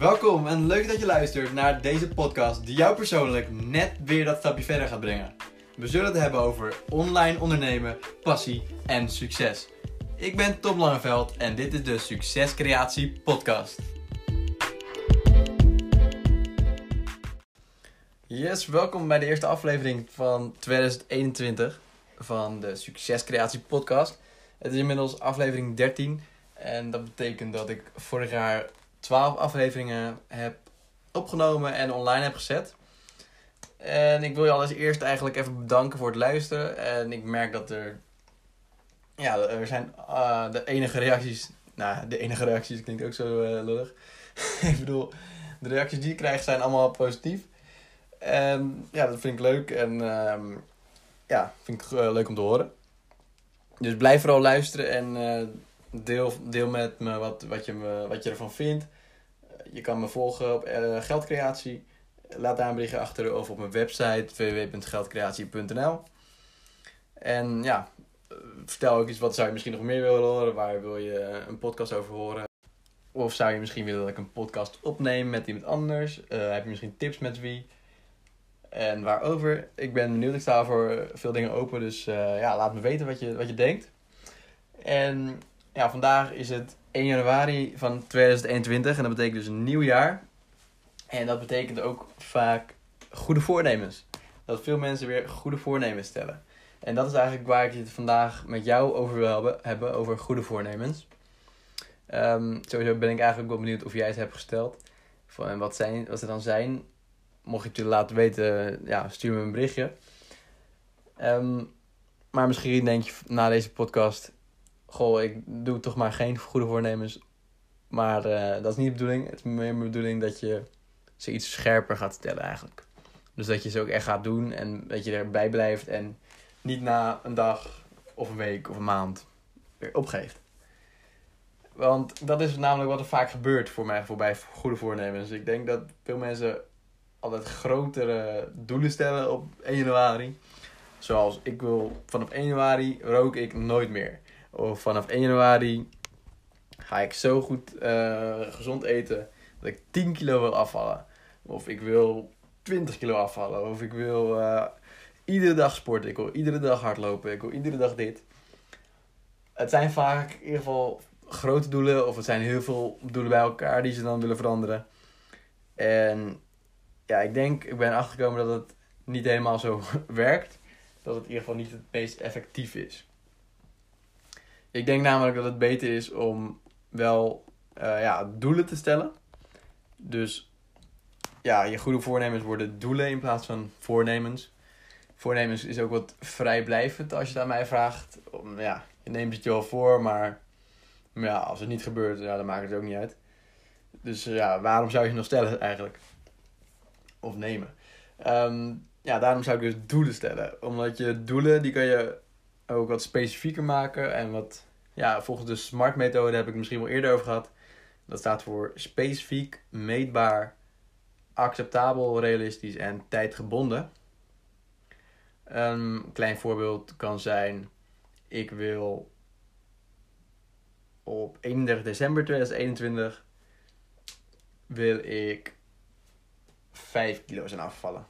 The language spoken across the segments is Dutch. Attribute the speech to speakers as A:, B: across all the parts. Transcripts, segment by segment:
A: Welkom en leuk dat je luistert naar deze podcast die jou persoonlijk net weer dat stapje verder gaat brengen. We zullen het hebben over online ondernemen, passie en succes. Ik ben Tom Langeveld en dit is de Succescreatie Podcast. Yes, welkom bij de eerste aflevering van 2021 van de Succescreatie Podcast. Het is inmiddels aflevering 13 en dat betekent dat ik vorig jaar 12 afleveringen heb opgenomen en online heb gezet. En ik wil je alles eerst eigenlijk even bedanken voor het luisteren. En ik merk dat er. Ja, er zijn uh, de enige reacties. Nou, de enige reacties klinkt ook zo uh, lullig. ik bedoel, de reacties die ik krijg zijn allemaal positief. En ja, dat vind ik leuk. En uh, ja, vind ik uh, leuk om te horen. Dus blijf vooral luisteren en deel, deel met me wat, wat, je me wat je ervan vindt. Je kan me volgen op uh, Geldcreatie. Laat daar een berichtje achter of op mijn website www.geldcreatie.nl. En ja, vertel ook iets wat zou je misschien nog meer willen horen. Waar wil je een podcast over horen? Of zou je misschien willen dat ik een podcast opneem met iemand anders? Uh, heb je misschien tips met wie? En waarover? Ik ben benieuwd. Ik sta voor veel dingen open. Dus uh, ja, laat me weten wat je, wat je denkt. En ja, vandaag is het 1 januari van 2021 en dat betekent dus een nieuw jaar. En dat betekent ook vaak goede voornemens. Dat veel mensen weer goede voornemens stellen. En dat is eigenlijk waar ik het vandaag met jou over wil hebben, over goede voornemens. Um, sowieso ben ik eigenlijk wel benieuwd of jij het hebt gesteld. En wat, zijn, wat ze dan zijn. Mocht je het je laten weten, ja, stuur me een berichtje. Um, maar misschien denk je na deze podcast, goh, ik doe toch maar geen goede voornemens. Maar uh, dat is niet de bedoeling. Het is meer mijn bedoeling dat je ze iets scherper gaat stellen eigenlijk. Dus dat je ze ook echt gaat doen en dat je erbij blijft en niet na een dag of een week of een maand weer opgeeft. Want dat is namelijk wat er vaak gebeurt voor mij voorbij goede voornemens. Ik denk dat veel mensen altijd grotere doelen stellen op 1 januari. Zoals ik wil vanaf 1 januari rook ik nooit meer. Of vanaf 1 januari ga ik zo goed uh, gezond eten dat ik 10 kilo wil afvallen. Of ik wil 20 kilo afvallen. Of ik wil uh, iedere dag sporten. Ik wil iedere dag hardlopen. Ik wil iedere dag dit. Het zijn vaak in ieder geval grote doelen. Of het zijn heel veel doelen bij elkaar die ze dan willen veranderen. En ja, ik denk, ik ben achtergekomen dat het niet helemaal zo werkt. Dat het in ieder geval niet het meest effectief is. Ik denk namelijk dat het beter is om wel uh, ja, doelen te stellen. Dus ja, je goede voornemens worden doelen in plaats van voornemens. Voornemens is ook wat vrijblijvend als je het aan mij vraagt. Om, ja, je neemt het je wel voor, maar, maar ja, als het niet gebeurt, ja, dan maakt het ook niet uit. Dus ja, waarom zou je nog stellen eigenlijk? Of nemen? Um, ja, daarom zou ik dus doelen stellen. Omdat je doelen, die kan je ook wat specifieker maken. En wat, ja, volgens de SMART methode heb ik misschien wel eerder over gehad. Dat staat voor specifiek, meetbaar, acceptabel, realistisch en tijdgebonden. Een klein voorbeeld kan zijn: ik wil op 31 december 2021 wil ik 5 kilo zijn afvallen.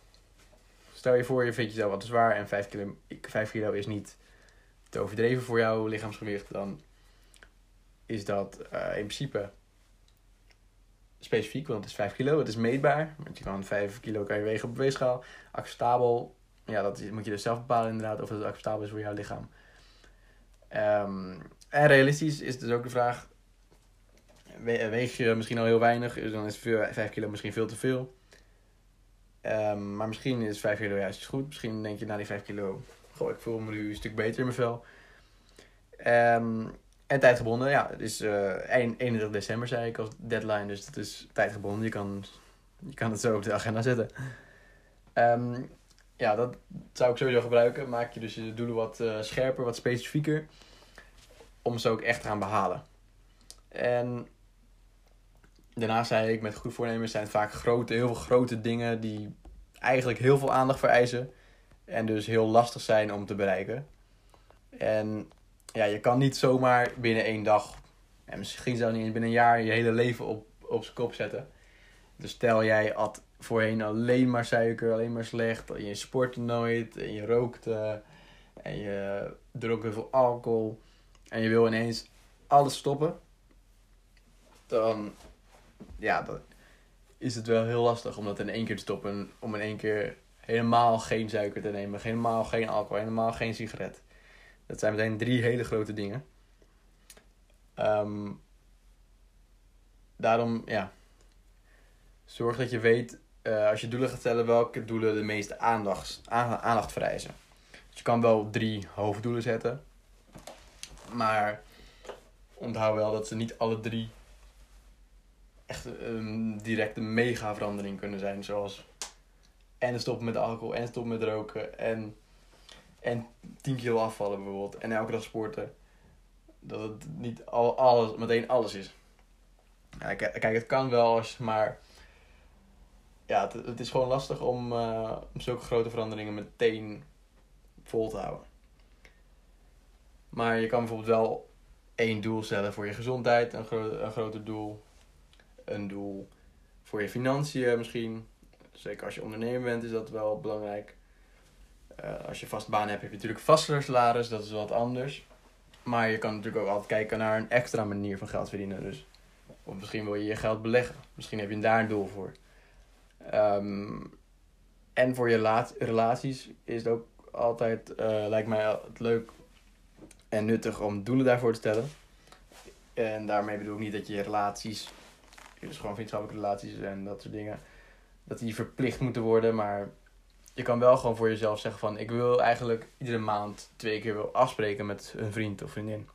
A: Stel je voor, je vindt jezelf wat te zwaar en 5 kilo, 5 kilo is niet te overdreven voor jouw lichaamsgewicht, dan is dat uh, in principe specifiek, want het is 5 kilo, het is meetbaar. Want je kan 5 kilo kan je wegen op weegschaal. Acceptabel, ja, dat moet je dus zelf bepalen inderdaad, of het acceptabel is voor jouw lichaam. Um, en realistisch is dus ook de vraag, weeg je misschien al heel weinig, dus dan is 5 kilo misschien veel te veel. Um, maar misschien is 5 kilo juist goed. Misschien denk je na die 5 kilo, ik voel me nu een stuk beter in mijn vel. Um, en tijdgebonden, ja, het is uh, 31 december zei ik als deadline, dus dat is tijdgebonden. Je kan, je kan het zo op de agenda zetten. Um, ja, dat zou ik sowieso gebruiken. Maak je dus je doelen wat uh, scherper, wat specifieker, om ze ook echt te gaan behalen. En daarna zei ik, met goed voornemens zijn het vaak grote, heel veel grote dingen die eigenlijk heel veel aandacht vereisen. En dus heel lastig zijn om te bereiken. En ja, je kan niet zomaar binnen één dag, en misschien zou niet eens binnen een jaar, je hele leven op, op zijn kop zetten. Dus stel jij at voorheen alleen maar suiker, alleen maar slecht, en je sportte nooit, en je rookte, en je dronk heel veel alcohol, en je wil ineens alles stoppen, dan ja, is het wel heel lastig om dat in één keer te stoppen. Om in één keer helemaal geen suiker te nemen, helemaal geen alcohol, helemaal geen sigaret. Dat zijn meteen drie hele grote dingen. Ehm, daarom, ja, zorg dat je weet, uh, als je doelen gaat stellen, welke doelen de meeste aandacht, aandacht vereisen. Dus je kan wel drie hoofddoelen zetten, maar onthoud wel dat ze niet alle drie echt een directe mega verandering kunnen zijn. Zoals en stoppen met alcohol en stoppen met roken en, en 10 kilo afvallen bijvoorbeeld. En elke dag sporten. Dat het niet al, alles, meteen alles is. Ja, kijk, het kan wel maar ja, het, is gewoon lastig om, uh, om zulke grote veranderingen meteen vol te houden. Maar je kan bijvoorbeeld wel één doel stellen voor je gezondheid, een, een groter doel een doel voor je financiën misschien. Zeker als je ondernemer bent is dat wel belangrijk. Uh, als je vast baan hebt, heb je natuurlijk vaste salaris, dat is wat anders. Maar je kan natuurlijk ook altijd kijken naar een extra manier van geld verdienen. Dus, of misschien wil je je geld beleggen. Misschien heb je daar een doel voor. Um, en voor je relaties is het ook altijd, uh, lijkt mij leuk en nuttig om doelen daarvoor te stellen. En daarmee bedoel ik niet dat je relaties dus gewoon vriendschappelijke relaties en dat soort dingen. Dat die verplicht moeten worden. Maar je kan wel gewoon voor jezelf zeggen van... Ik wil eigenlijk iedere maand twee keer wil afspreken met een vriend of vriendin.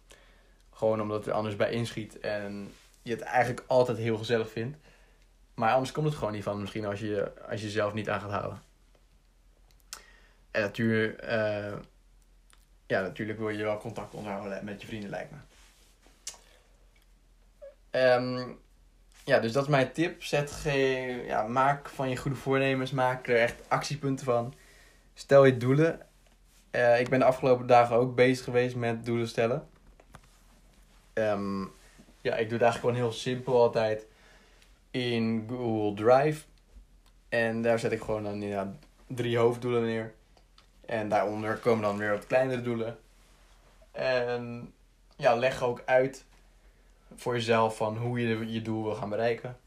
A: Gewoon omdat er anders bij inschiet. En je het eigenlijk altijd heel gezellig vindt. Maar anders komt het gewoon niet van. Misschien als je, als je jezelf niet aan gaat houden. En natuurlijk... Uh, ja, natuurlijk wil je wel contact onderhouden met je vrienden, lijkt me. Um, ja, dus dat is mijn tip. Zet geen, ja, maak van je goede voornemens, maak er echt actiepunten van. Stel je doelen. Uh, ik ben de afgelopen dagen ook bezig geweest met doelen stellen. Um, ja, ik doe het eigenlijk gewoon heel simpel altijd in Google Drive. En daar zet ik gewoon dan ja, drie hoofddoelen neer. En daaronder komen dan weer wat kleinere doelen. En ja, leg ook uit voor jezelf van hoe je je doel wil gaan bereiken.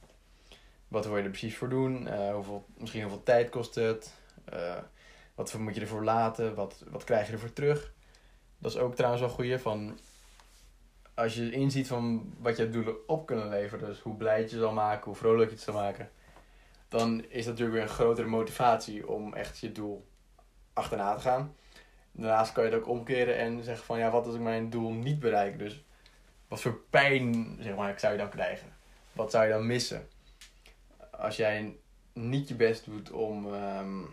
A: Wat wil je er precies voor doen? Uh, hoeveel, misschien hoeveel tijd kost het? Uh, wat moet je ervoor laten? Wat, wat krijg je ervoor terug? Dat is ook trouwens wel. Van als je inziet van wat je doelen op kunnen leveren, dus hoe blij je zal maken, hoe vrolijk je het zal maken, dan is dat natuurlijk weer een grotere motivatie om echt je doel achterna te gaan. Daarnaast kan je het ook omkeren en zeggen van ja, wat als ik mijn doel niet bereik? Dus wat voor pijn zeg maar, zou je dan krijgen? Wat zou je dan missen? Als jij niet je best doet om um,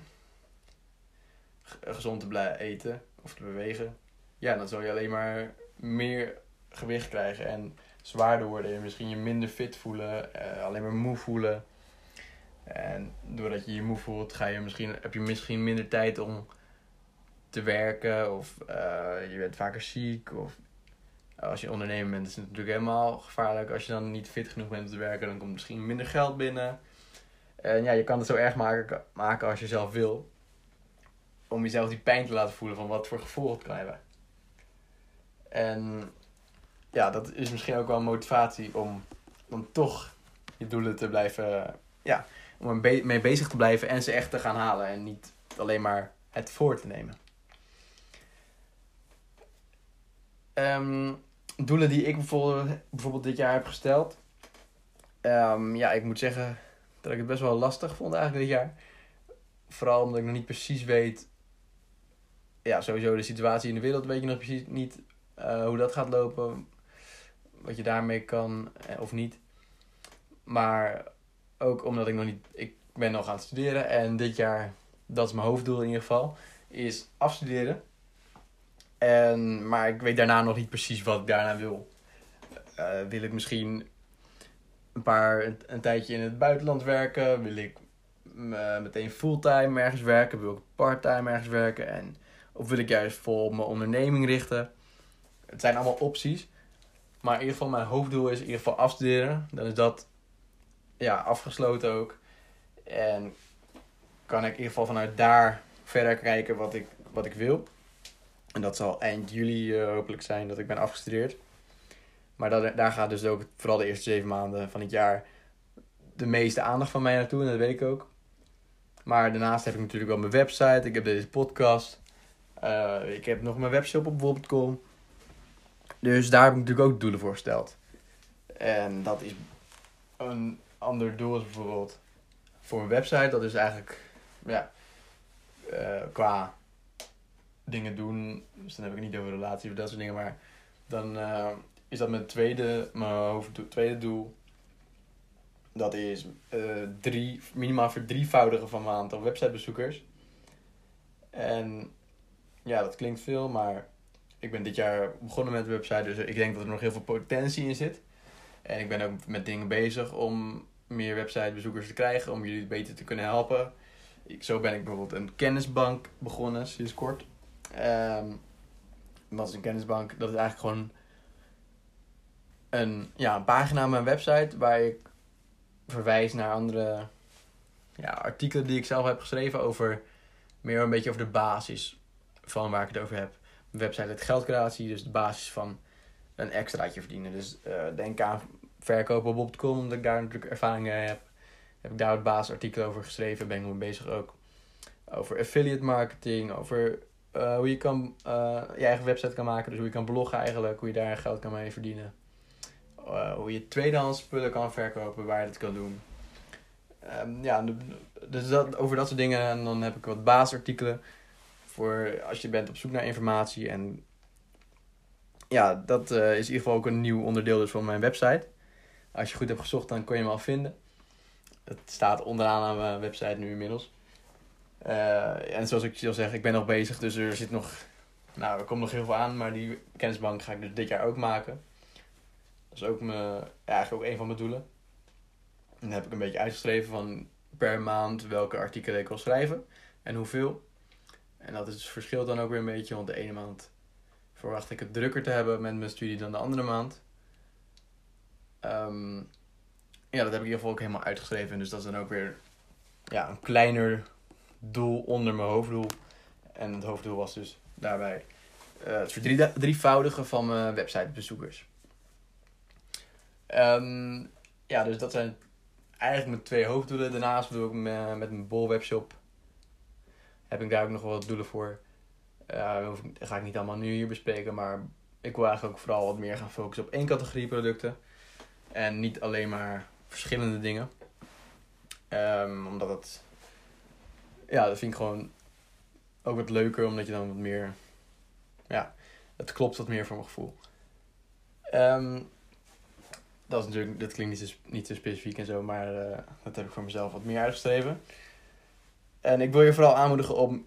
A: gezond te blijven eten of te bewegen, ja, dan zal je alleen maar meer gewicht krijgen en zwaarder worden. En misschien je minder fit voelen, uh, alleen maar moe voelen. En doordat je je moe voelt, ga je misschien, heb je misschien minder tijd om te werken. Of uh, je bent vaker ziek. Of als je ondernemer bent, is het natuurlijk helemaal gevaarlijk. Als je dan niet fit genoeg bent om te werken, dan komt misschien minder geld binnen. En ja, je kan het zo erg maken, maken als je zelf wil. Om jezelf die pijn te laten voelen van wat voor gevoel het kan hebben. En ja, dat is misschien ook wel een motivatie om, om toch je doelen te blijven, ja, om er mee bezig te blijven en ze echt te gaan halen. En niet alleen maar het voor te nemen. Um, doelen die ik bijvoorbeeld, dit jaar heb gesteld. Um, ja, ik moet zeggen dat ik het best wel lastig vond eigenlijk dit jaar. Vooral omdat ik nog niet precies weet. Ja, sowieso de situatie in de wereld weet je nog precies niet uh, hoe dat gaat lopen. Wat je daarmee kan eh, of niet. Maar ook omdat ik nog niet. Ik ben nog aan het studeren en dit jaar, dat is mijn hoofddoel in ieder geval, is afstuderen. En, maar ik weet daarna nog niet precies wat ik daarna wil. Uh, wil ik misschien een, paar, een, tijdje in het buitenland werken? Wil ik uh, meteen fulltime ergens werken? Wil ik parttime ergens werken? En, of wil ik juist vol mijn onderneming richten? Het zijn allemaal opties. Maar in ieder geval, mijn hoofddoel is in ieder geval afstuderen. Dan is dat ja, afgesloten ook. En kan ik in ieder geval vanuit daar verder kijken wat ik, wat ik wil. En dat zal eind juli uh, hopelijk zijn dat ik ben afgestudeerd. Maar dat, daar gaat dus ook vooral de eerste zeven maanden van het jaar de meeste aandacht van mij naartoe. En dat weet ik ook. Maar daarnaast heb ik natuurlijk wel mijn website. Ik heb deze podcast. Uh, ik heb nog mijn webshop op bol.com. Dus daar heb ik natuurlijk ook doelen voor gesteld. En dat is een ander doel bijvoorbeeld voor mijn website. Dat is eigenlijk ja, uh, qua dingen doen. Dus dan heb ik het niet over relatie of dat soort dingen. Maar dan uh, is dat mijn tweede, mijn hoofd, tweede doel. Dat is uh, drie, minimaal verdrievoudigen van mijn aantal websitebezoekers. En ja, dat klinkt veel, maar ik ben dit jaar begonnen met de website. Dus ik denk dat er nog heel veel potentie in zit. En ik ben ook met dingen bezig om meer websitebezoekers te krijgen. Om jullie beter te kunnen helpen. Ik, zo ben ik bijvoorbeeld een kennisbank begonnen, sinds kort. Um, wat is een kennisbank? Dat is eigenlijk gewoon een, ja, een pagina op mijn website waar ik verwijs naar andere ja, artikelen die ik zelf heb geschreven over meer een beetje over de basis van waar ik het over heb. Mijn website het geldcreatie, dus de basis van een extraatje verdienen. Dus uh, denk aan verkopen op omdat ik daar natuurlijk ervaring heb. Heb ik daar het basisartikel over geschreven, ben ik mee bezig ook. Over affiliate marketing, over uh, hoe je kan, uh, je eigen website kan maken. Dus hoe je kan bloggen eigenlijk, hoe je daar geld kan mee verdienen. Uh, hoe je tweedehands spullen kan verkopen, waar je dat kan doen. Um, ja, dus dat, over dat soort dingen. En dan heb ik wat basisartikelen voor als je bent op zoek naar informatie. En ja, dat is in ieder geval ook een nieuw onderdeel dus van mijn website. Als je goed hebt gezocht, dan kon je hem al vinden. Het staat onderaan aan mijn website nu inmiddels. Uh, en zoals ik al zeg, ik ben nog bezig, dus er zit nog, nou, er komt nog heel veel aan, maar die kennisbank ga ik dus dit jaar ook maken. Dat is ook mijn, ja, eigenlijk ook een van mijn doelen. En dan heb ik een beetje uitgeschreven van per maand welke artikelen ik wil schrijven en hoeveel. En dat is, verschilt dan ook weer een beetje, want de ene maand verwacht ik het drukker te hebben met mijn studie dan de andere maand. Um, ja, dat heb ik in ieder geval ook helemaal uitgeschreven. Dus dat is dan ook weer ja, een kleiner doel onder mijn hoofddoel. En het hoofddoel was dus daarbij uh, het verdrievoudigen van mijn websitebezoekers. Um, ja, dus dat zijn eigenlijk mijn twee hoofddoelen. Daarnaast doe ik met, mijn bol webshop. Heb ik daar ook nog wel wat doelen voor. Uh, ga ik niet allemaal nu hier bespreken, maar ik wil eigenlijk ook vooral wat meer gaan focussen op één categorie producten. En niet alleen maar verschillende dingen. Um, omdat het ja, dat vind ik gewoon ook wat leuker, omdat je dan wat meer, ja, het klopt wat meer voor mijn gevoel. Um, dat is natuurlijk, dat klinkt niet zo, niet zo specifiek en zo, maar uh, dat heb ik voor mezelf wat meer uitgeschreven. En ik wil je vooral aanmoedigen om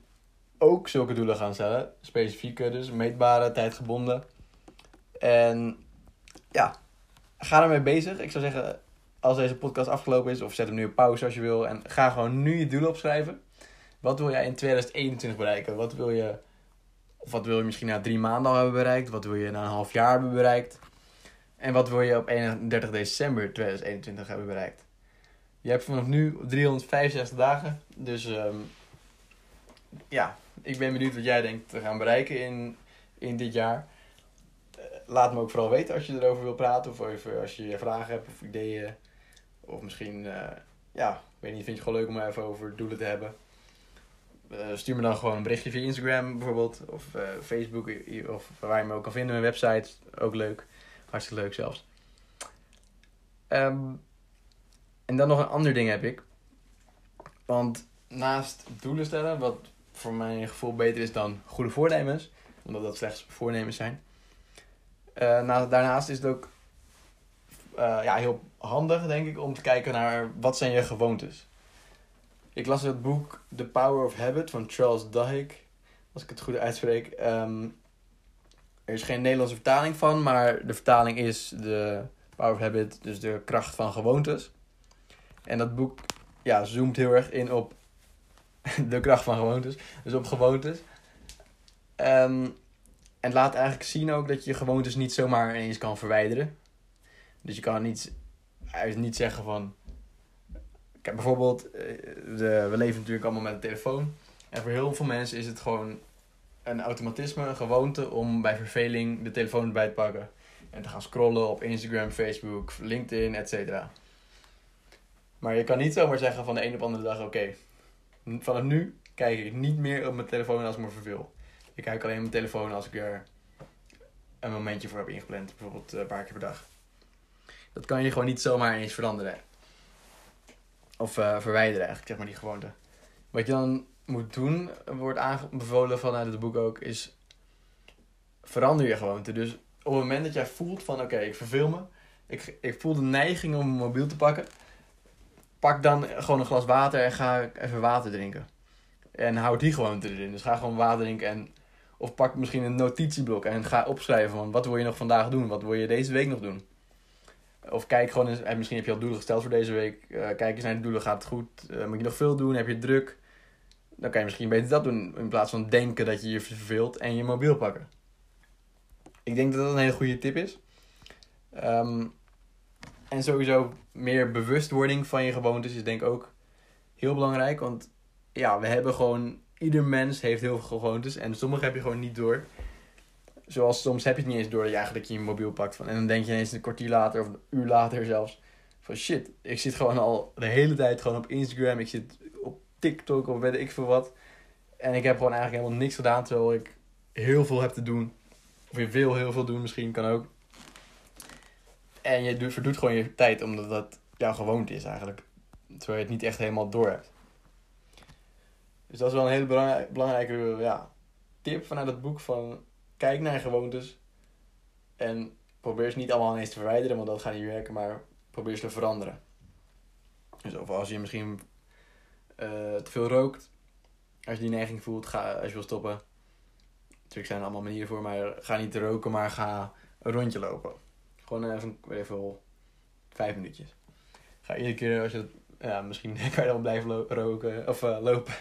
A: ook zulke doelen gaan stellen. Specifieke, dus meetbare, tijdgebonden. En ja, ga ermee bezig. Ik zou zeggen, als deze podcast afgelopen is, of zet hem nu op pauze als je wil. En ga gewoon nu je doelen opschrijven. Wat wil jij in 2021 bereiken? Wat wil je, of wat wil je misschien na drie maanden al hebben bereikt? Wat wil je na een half jaar hebben bereikt? En wat wil je op 31 december 2021 hebben bereikt? Je hebt vanaf nu 365 dagen. Dus um, ja, ik ben benieuwd wat jij denkt te gaan bereiken in, in dit jaar. Uh, laat me ook vooral weten als je erover wil praten. Of even als je vragen hebt of ideeën. Of misschien, uh, ja, ik weet niet, vind je het gewoon leuk om even over doelen te hebben. Uh, stuur me dan gewoon een berichtje via Instagram bijvoorbeeld. Of uh, Facebook. Of waar je me ook kan vinden. Mijn website. Ook leuk. Hartstikke leuk zelfs. Um, en dan nog een ander ding heb ik. Want naast doelen stellen, wat voor mijn gevoel beter is dan goede voornemens. Omdat dat slechts voornemens zijn. Uh, daarnaast is het ook ja, heel handig, denk ik, om te kijken naar wat zijn je gewoontes. Ik las het boek The Power of Habit van Charles Duhigg, als ik het goed uitspreek. Um, er is geen Nederlandse vertaling van, maar de vertaling is de Power of Habit, dus de kracht van gewoontes. En dat boek ja, zoomt heel erg in op de kracht van gewoontes, dus op gewoontes. Um, en laat eigenlijk zien ook dat je gewoontes niet zomaar ineens kan verwijderen. Dus je kan niet, niet zeggen van, Kijk, bijvoorbeeld, eh, de, we leven natuurlijk allemaal met een telefoon. En voor heel veel mensen is het gewoon een automatisme, een gewoonte om bij verveling de telefoon erbij te pakken. En te gaan scrollen op Instagram, Facebook, LinkedIn, etc. Maar je kan niet zomaar zeggen van de een op de andere dag, oké, vanaf nu kijk ik niet meer op mijn telefoon als ik me verveel. Ik kijk alleen op mijn telefoon als ik er een momentje voor heb ingepland, bijvoorbeeld een paar keer per dag. Dat kan je gewoon niet zomaar eens veranderen. Of uh, verwijderen eigenlijk, zeg maar, die gewoonte. Wat je dan moet doen, wordt aanbevolen vanuit het boek ook, is verander je gewoonte. Dus op het moment dat jij voelt van, oké, ik verveel me. Ik, ik voel de neiging om mijn mobiel te pakken. Pak dan gewoon een glas water en ga even water drinken. En houd die gewoonte erin. Dus ga gewoon water drinken en... Of pak misschien een notitieblok en ga opschrijven van wat wil je nog vandaag doen? Wat wil je deze week nog doen? Of kijk gewoon eens, misschien heb je al doelen gesteld voor deze week. Uh, kijk eens naar de doelen, gaat het goed? Uh, moet je nog veel doen? Heb je druk? Dan kan je misschien beter dat doen in plaats van denken dat je je verveelt en je mobiel pakken. Ik denk dat dat een hele goede tip is. Um, en sowieso meer bewustwording van je gewoontes is denk ik ook heel belangrijk. Want ja, we hebben gewoon, ieder mens heeft heel veel gewoontes en sommige heb je gewoon niet door. Zoals soms heb je het niet eens door dat je eigenlijk je mobiel pakt. Van, en dan denk je ineens een kwartier later of een uur later zelfs. Van shit, ik zit gewoon al de hele tijd gewoon op Instagram. Ik zit op TikTok of weet ik veel wat. En ik heb gewoon eigenlijk helemaal niks gedaan terwijl ik heel veel heb te doen. Of je wil heel veel doen misschien, kan ook. En je doet, verdoet gewoon je tijd omdat dat jouw gewoonte is eigenlijk. Terwijl je het niet echt helemaal door hebt. Dus dat is wel een hele belangrijke ja, tip vanuit het boek van kijk naar je gewoontes. En probeer ze niet allemaal ineens te verwijderen, want dat gaat niet werken, maar probeer ze te veranderen. Dus of als je misschien uh, te veel rookt, als je die neiging voelt, ga, als je wil stoppen. Natuurlijk zijn er allemaal manieren voor, maar ga niet roken, maar ga een rondje lopen. Gewoon even, even vijf minuutjes. Ga iedere keer als je, ja, misschien kan je dan blijven roken of uh, lopen.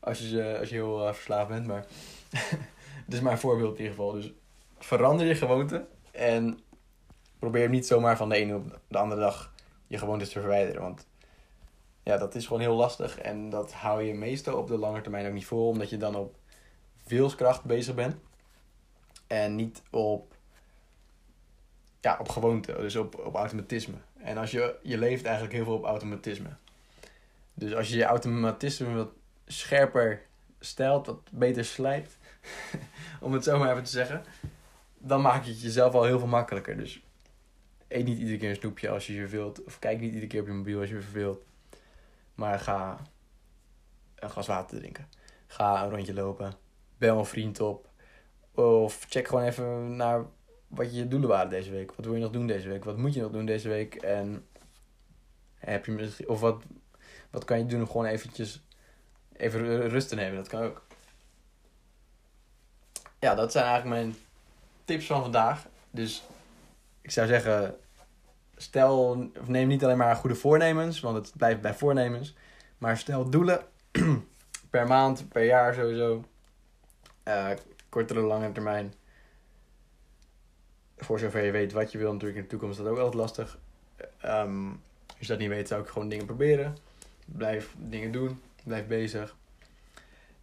A: Als je, als je heel uh, verslaafd bent, maar het is een voorbeeld in ieder geval. Dus verander je gewoonte en probeer niet zomaar van de ene op de andere dag je gewoontes te verwijderen. Want ja, dat is gewoon heel lastig en dat hou je meestal op de lange termijn ook niet vol, omdat je dan op wilskracht bezig bent en niet op, ja, op gewoonte, dus op, op automatisme. En als je, je leeft eigenlijk heel veel op automatisme. Dus als je je automatisme wat scherper stelt, wat beter slijpt, om het zo maar even te zeggen, dan maak je het jezelf al heel veel makkelijker. Dus eet niet iedere keer een snoepje als je je verveelt, of kijk niet iedere keer op je mobiel als je je verveelt. Maar ga een glas water drinken. Ga een rondje lopen. Bel een vriend op. Of check gewoon even naar wat je doelen waren deze week. Wat wil je nog doen deze week? Wat moet je nog doen deze week? En heb je misschien, of wat, wat kan je doen om gewoon eventjes even rust te nemen? Dat kan ook. Ja, dat zijn eigenlijk mijn tips van vandaag. Dus ik zou zeggen, stel, of neem niet alleen maar goede voornemens, want het blijft bij voornemens. Maar stel doelen per maand, per jaar sowieso. Uh, kortere, lange termijn. Voor zover je weet wat je wil, natuurlijk in de toekomst is dat ook altijd lastig. Um, als je dat niet weet, zou ik gewoon dingen proberen. Blijf dingen doen, blijf bezig.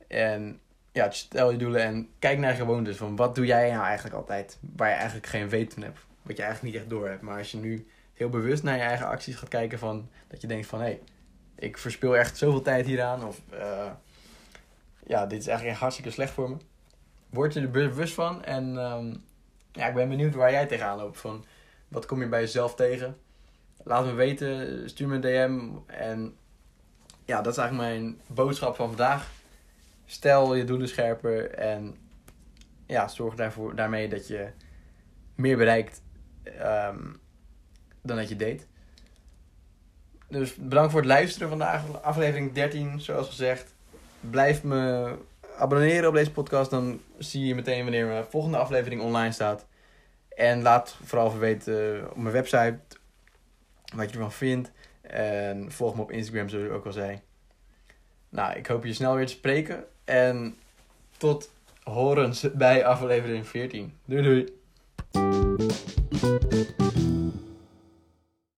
A: En ja, stel je doelen en kijk naar gewoontes. Van wat doe jij nou eigenlijk altijd? Waar je eigenlijk geen weten hebt. Wat je eigenlijk niet echt door hebt. Maar als je nu heel bewust naar je eigen acties gaat kijken. Van, dat je denkt van hé, hey, ik verspil echt zoveel tijd hieraan. Of uh, ja, dit is eigenlijk hartstikke slecht voor me. Word je er bewust van. En um, ja, ik ben benieuwd waar jij tegenaan loopt. Van, wat kom je bij jezelf tegen? Laat me weten, stuur me een DM. En ja, dat is eigenlijk mijn boodschap van vandaag. Stel je doelen scherper en ja, zorg daarvoor, daarmee dat je meer bereikt um, dan dat je deed. Dus bedankt voor het luisteren vandaag, aflevering 13, zoals gezegd. Blijf me abonneren op deze podcast, dan zie je meteen wanneer mijn volgende aflevering online staat. En laat vooral even weten op mijn website wat je ervan vindt. En volg me op Instagram, zoals ik ook al zei. Nou, ik hoop je snel weer te spreken. En tot horens bij aflevering 14. Doei doei.